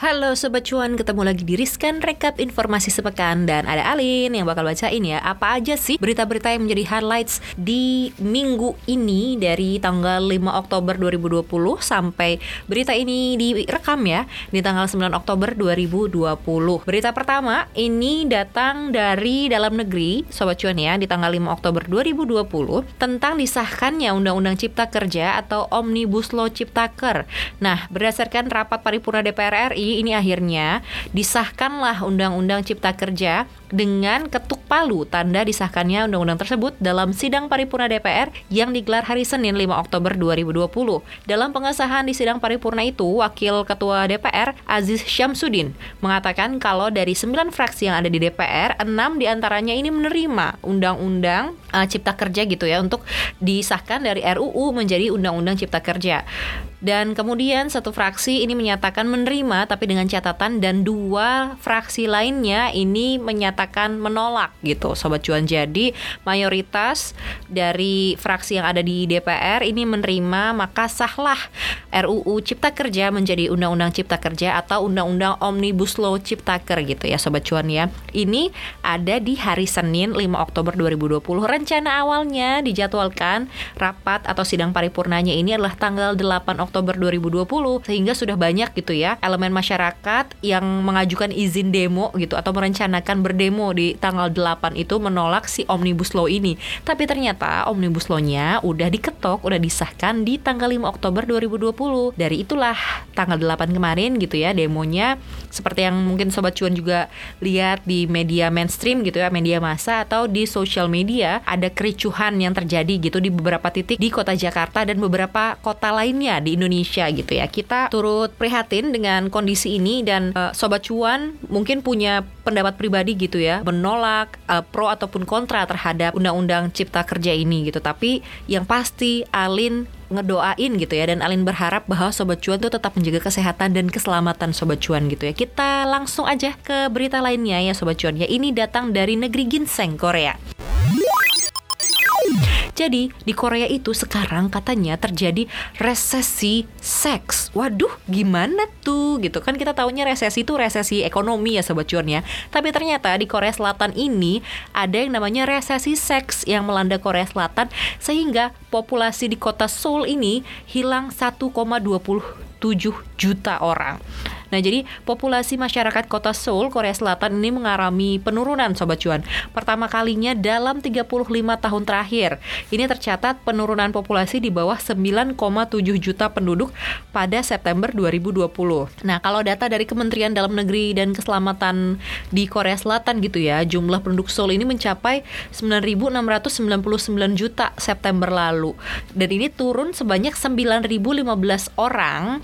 Halo Sobat Cuan, ketemu lagi di Riskan Rekap Informasi Sepekan. Dan ada Alin yang bakal bacain ya Apa aja sih berita-berita yang menjadi highlights di minggu ini Dari tanggal 5 Oktober 2020 Sampai berita ini direkam ya Di tanggal 9 Oktober 2020 Berita pertama ini datang dari dalam negeri Sobat Cuan ya Di tanggal 5 Oktober 2020 Tentang disahkannya Undang-Undang Cipta Kerja Atau Omnibus Law Ciptaker Nah berdasarkan rapat paripurna DPR RI ini akhirnya disahkanlah Undang-Undang Cipta Kerja dengan ketuk palu tanda disahkannya undang-undang tersebut dalam sidang paripurna DPR yang digelar hari Senin 5 Oktober 2020. Dalam pengesahan di sidang paripurna itu, Wakil Ketua DPR Aziz Syamsuddin mengatakan kalau dari 9 fraksi yang ada di DPR, 6 di antaranya ini menerima undang-undang uh, Cipta Kerja gitu ya untuk disahkan dari RUU menjadi Undang-Undang Cipta Kerja. Dan kemudian satu fraksi ini menyatakan menerima tapi dengan catatan dan dua fraksi lainnya ini menyatakan menolak gitu sobat cuan. Jadi mayoritas dari fraksi yang ada di DPR ini menerima maka sahlah RUU Cipta Kerja menjadi Undang-Undang Cipta Kerja atau Undang-Undang Omnibus Law Ciptaker gitu ya sobat cuan ya. Ini ada di hari Senin 5 Oktober 2020. Rencana awalnya dijadwalkan rapat atau sidang paripurnanya ini adalah tanggal 8 Oktober Oktober 2020 sehingga sudah banyak gitu ya elemen masyarakat yang mengajukan izin demo gitu atau merencanakan berdemo di tanggal 8 itu menolak si Omnibus Law ini. Tapi ternyata Omnibus Law-nya udah diketok, udah disahkan di tanggal 5 Oktober 2020. Dari itulah tanggal 8 kemarin gitu ya demonya seperti yang mungkin sobat cuan juga lihat di media mainstream gitu ya, media massa atau di social media ada kericuhan yang terjadi gitu di beberapa titik di kota Jakarta dan beberapa kota lainnya di Indonesia gitu ya. Kita turut prihatin dengan kondisi ini dan uh, sobat cuan mungkin punya pendapat pribadi gitu ya, menolak uh, pro ataupun kontra terhadap undang-undang cipta kerja ini gitu. Tapi yang pasti Alin ngedoain gitu ya dan Alin berharap bahwa sobat cuan tuh tetap menjaga kesehatan dan keselamatan sobat cuan gitu ya. Kita langsung aja ke berita lainnya ya sobat cuan ya. Ini datang dari negeri ginseng Korea. Jadi di Korea itu sekarang katanya terjadi resesi seks. Waduh, gimana tuh gitu kan kita tahunya resesi itu resesi ekonomi ya sobat cuan ya. Tapi ternyata di Korea Selatan ini ada yang namanya resesi seks yang melanda Korea Selatan sehingga populasi di kota Seoul ini hilang 1,27 juta orang. Nah, jadi populasi masyarakat kota Seoul, Korea Selatan ini mengalami penurunan Sobat Cuan. Pertama kalinya dalam 35 tahun terakhir. Ini tercatat penurunan populasi di bawah 9,7 juta penduduk pada September 2020. Nah, kalau data dari Kementerian Dalam Negeri dan Keselamatan di Korea Selatan gitu ya, jumlah penduduk Seoul ini mencapai 9.699 juta September lalu. Dan ini turun sebanyak 9.015 orang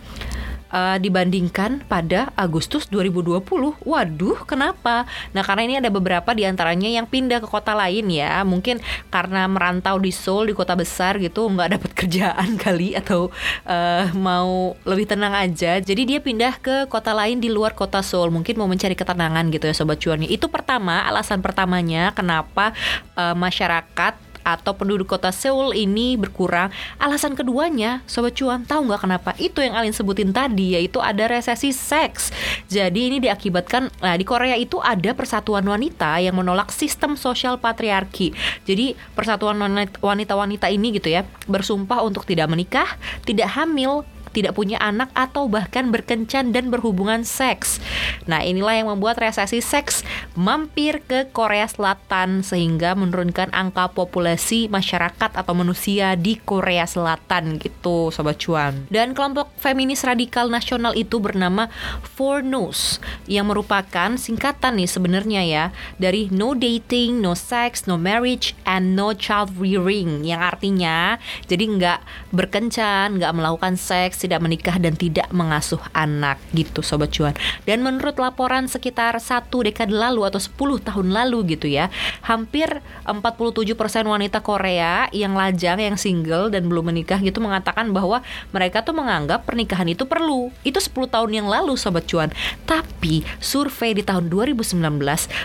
uh, dibandingkan pada Agustus 2020. Waduh, kenapa? Nah, karena ini ada beberapa di antaranya yang pindah ke kota lain ya. Mungkin karena merantau di Seoul di kota besar gitu nggak dapat kerjaan kali atau uh, mau lebih tenang aja. Jadi dia pindah ke kota lain di luar kota Seoul. Mungkin mau mencari ketenangan gitu ya sobat cuannya. Itu pertama, alasan pertamanya kenapa uh, masyarakat atau penduduk kota Seoul ini berkurang. Alasan keduanya, Sobat Cuan, tahu nggak kenapa? Itu yang Alin sebutin tadi, yaitu ada resesi seks. Jadi ini diakibatkan, nah di Korea itu ada persatuan wanita yang menolak sistem sosial patriarki. Jadi persatuan wanita-wanita ini gitu ya, bersumpah untuk tidak menikah, tidak hamil, tidak punya anak atau bahkan berkencan dan berhubungan seks. Nah, inilah yang membuat resesi seks mampir ke Korea Selatan sehingga menurunkan angka populasi masyarakat atau manusia di Korea Selatan gitu, sobat cuan. Dan kelompok feminis radikal nasional itu bernama Four No's yang merupakan singkatan nih sebenarnya ya dari no dating, no sex, no marriage, and no child rearing yang artinya jadi nggak berkencan, nggak melakukan seks, tidak menikah dan tidak mengasuh anak gitu sobat cuan. Dan menurut laporan sekitar satu dekade lalu atau 10 tahun lalu gitu ya, hampir 47% wanita Korea yang lajang, yang single dan belum menikah gitu mengatakan bahwa mereka tuh menganggap pernikahan itu perlu. Itu 10 tahun yang lalu sobat cuan. Tapi survei di tahun 2019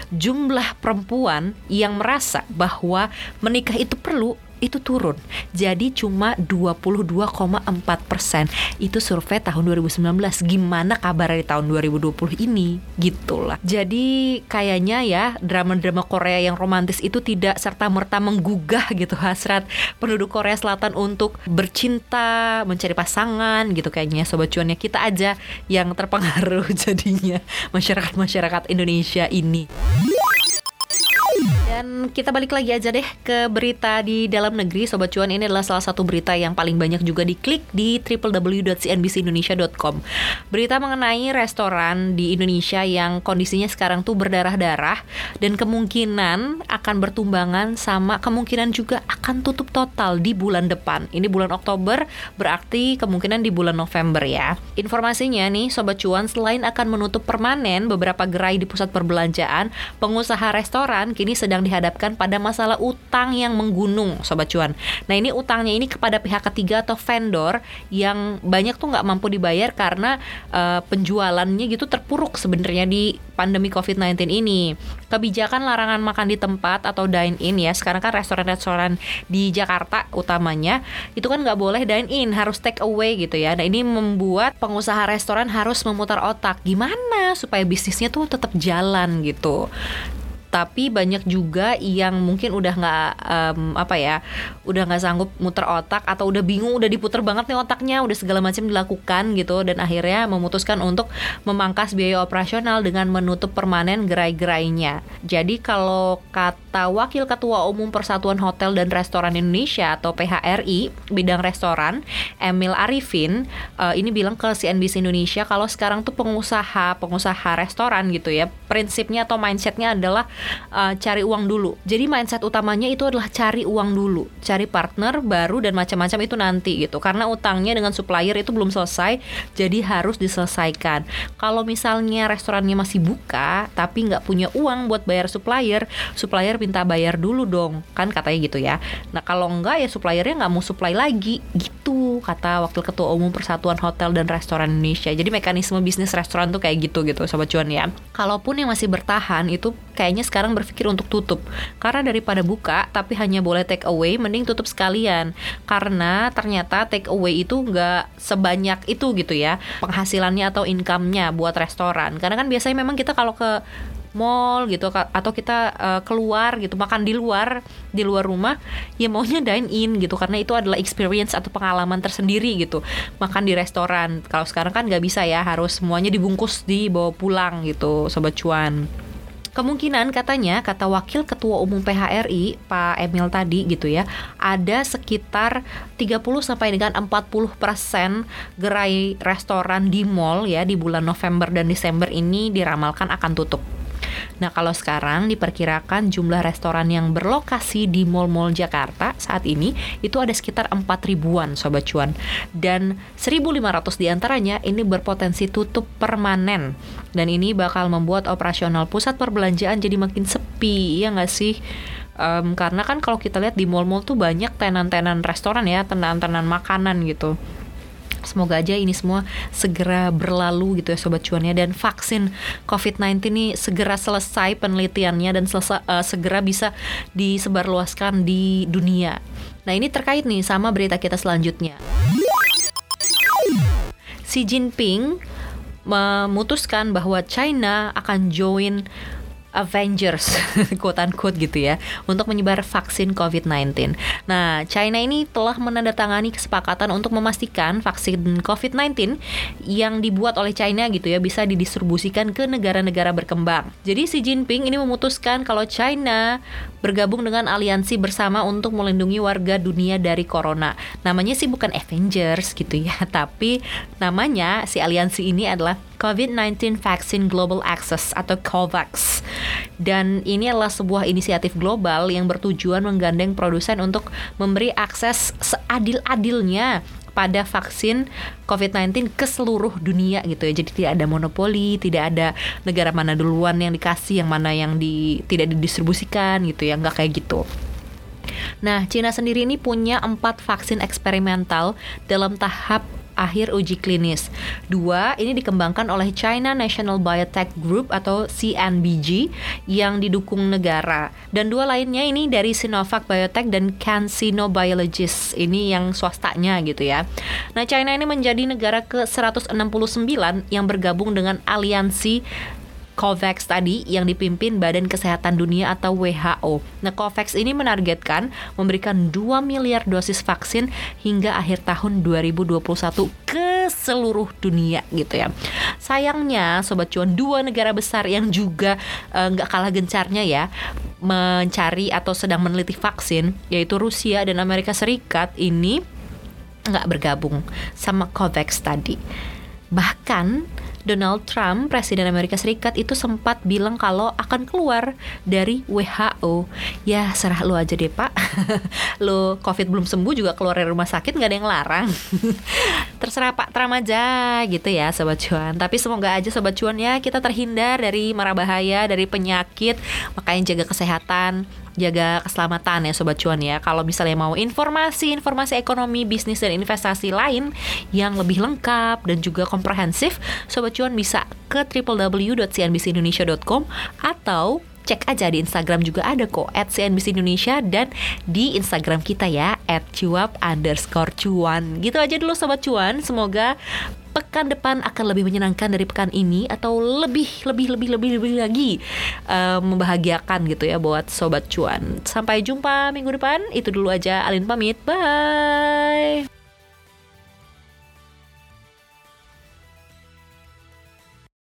jumlah perempuan yang merasa bahwa menikah itu perlu itu turun. Jadi cuma 22,4 persen. Itu survei tahun 2019. Gimana kabar di tahun 2020 ini? Gitulah. Jadi kayaknya ya drama-drama Korea yang romantis itu tidak serta merta menggugah gitu hasrat penduduk Korea Selatan untuk bercinta, mencari pasangan gitu kayaknya sobat cuannya kita aja yang terpengaruh jadinya masyarakat-masyarakat Indonesia ini. Dan kita balik lagi aja deh ke berita di dalam negeri. Sobat Cuan ini adalah salah satu berita yang paling banyak juga diklik di www.cnbcindonesia.com Berita mengenai restoran di Indonesia yang kondisinya sekarang tuh berdarah-darah Dan kemungkinan akan bertumbangan sama kemungkinan juga akan tutup total di bulan depan. Ini bulan Oktober berarti kemungkinan di bulan November ya. Informasinya nih Sobat Cuan selain akan menutup permanen beberapa gerai di pusat perbelanjaan Pengusaha restoran kini sedang dihadapkan pada masalah utang yang menggunung, sobat cuan. Nah ini utangnya ini kepada pihak ketiga atau vendor yang banyak tuh nggak mampu dibayar karena uh, penjualannya gitu terpuruk sebenarnya di pandemi COVID-19 ini. Kebijakan larangan makan di tempat atau dine in ya, sekarang kan restoran-restoran di Jakarta utamanya itu kan nggak boleh dine in, harus take away gitu ya. Nah ini membuat pengusaha restoran harus memutar otak gimana supaya bisnisnya tuh tetap jalan gitu tapi banyak juga yang mungkin udah nggak um, apa ya udah nggak sanggup muter otak atau udah bingung udah diputer banget nih otaknya udah segala macam dilakukan gitu. Dan akhirnya memutuskan untuk memangkas biaya operasional dengan menutup permanen gerai-gerainya. Jadi kalau kata wakil ketua umum Persatuan Hotel dan Restoran Indonesia atau PHRI bidang restoran Emil Arifin uh, ini bilang ke CNBC Indonesia kalau sekarang tuh pengusaha pengusaha restoran gitu ya prinsipnya atau mindsetnya adalah uh, cari uang dulu. Jadi mindset utamanya itu adalah cari uang dulu, cari partner baru dan macam-macam itu nanti gitu. Karena utangnya dengan supplier itu belum selesai, jadi harus diselesaikan. Kalau misalnya restorannya masih buka tapi nggak punya uang buat bayar supplier, supplier minta bayar dulu dong, kan katanya gitu ya. Nah kalau enggak ya suppliernya nggak mau supply lagi gitu kata wakil ketua umum Persatuan Hotel dan Restoran Indonesia. Jadi mekanisme bisnis restoran tuh kayak gitu gitu sobat cuan ya. Kalaupun yang masih bertahan itu kayaknya sekarang berpikir untuk tutup. Karena daripada buka tapi hanya boleh take away mending tutup sekalian. Karena ternyata take away itu nggak sebanyak itu gitu ya penghasilannya atau income-nya buat restoran. Karena kan biasanya memang kita kalau ke mall gitu atau kita uh, keluar gitu makan di luar di luar rumah ya maunya dine in gitu. Karena itu adalah experience atau pengalaman tersendiri gitu. Makan di restoran. Kalau sekarang kan nggak bisa ya harus semuanya dibungkus dibawa pulang gitu sobat cuan Kemungkinan katanya kata wakil ketua umum PHRI Pak Emil tadi gitu ya, ada sekitar 30 sampai dengan 40 persen gerai restoran di mall ya di bulan November dan Desember ini diramalkan akan tutup. Nah, kalau sekarang diperkirakan jumlah restoran yang berlokasi di mall-mall Jakarta saat ini itu ada sekitar 4 ribuan sobat cuan. Dan 1500 di antaranya ini berpotensi tutup permanen. Dan ini bakal membuat operasional pusat perbelanjaan jadi makin sepi ya nggak sih? Um, karena kan kalau kita lihat di mall-mall tuh banyak tenan-tenan restoran ya tenan-tenan makanan gitu Semoga aja ini semua segera berlalu gitu ya sobat cuannya dan vaksin COVID-19 ini segera selesai penelitiannya dan selesai, uh, segera bisa disebarluaskan di dunia. Nah, ini terkait nih sama berita kita selanjutnya. Xi Jinping memutuskan bahwa China akan join Avengers, quote unquote gitu ya, untuk menyebar vaksin COVID-19. Nah, China ini telah menandatangani kesepakatan untuk memastikan vaksin COVID-19 yang dibuat oleh China gitu ya bisa didistribusikan ke negara-negara berkembang. Jadi Xi Jinping ini memutuskan kalau China bergabung dengan aliansi bersama untuk melindungi warga dunia dari corona. Namanya sih bukan Avengers gitu ya, tapi namanya si aliansi ini adalah COVID-19 Vaccine Global Access atau COVAX. Dan ini adalah sebuah inisiatif global yang bertujuan menggandeng produsen untuk memberi akses seadil-adilnya pada vaksin COVID-19 ke seluruh dunia gitu ya. Jadi tidak ada monopoli, tidak ada negara mana duluan yang dikasih, yang mana yang di tidak didistribusikan gitu ya, nggak kayak gitu. Nah, Cina sendiri ini punya empat vaksin eksperimental dalam tahap akhir uji klinis. Dua, ini dikembangkan oleh China National Biotech Group atau CNBG yang didukung negara. Dan dua lainnya ini dari Sinovac Biotech dan CanSino Biologists. Ini yang swastanya gitu ya. Nah, China ini menjadi negara ke-169 yang bergabung dengan aliansi COVAX tadi yang dipimpin Badan Kesehatan Dunia atau WHO. Nah, COVAX ini menargetkan memberikan 2 miliar dosis vaksin hingga akhir tahun 2021 ke seluruh dunia gitu ya. Sayangnya sobat cuan dua negara besar yang juga eh, nggak uh, kalah gencarnya ya mencari atau sedang meneliti vaksin yaitu Rusia dan Amerika Serikat ini nggak bergabung sama COVAX tadi. Bahkan Donald Trump, Presiden Amerika Serikat itu sempat bilang kalau akan keluar dari WHO. Ya serah lu aja deh pak. lu COVID belum sembuh juga keluar dari rumah sakit nggak ada yang larang. Terserah Pak Trump aja gitu ya Sobat Cuan. Tapi semoga aja Sobat Cuan ya kita terhindar dari mara bahaya, dari penyakit. Makanya jaga kesehatan, jaga keselamatan ya sobat cuan ya. Kalau misalnya mau informasi-informasi ekonomi, bisnis dan investasi lain yang lebih lengkap dan juga komprehensif, sobat cuan bisa ke www.cnbcindonesia.com atau cek aja di Instagram juga ada kok at CNBC Indonesia dan di Instagram kita ya at cuap underscore cuan gitu aja dulu sobat cuan semoga pekan depan akan lebih menyenangkan dari pekan ini atau lebih lebih lebih lebih lebih lagi uh, membahagiakan gitu ya buat sobat cuan. Sampai jumpa minggu depan. Itu dulu aja Alin pamit. Bye.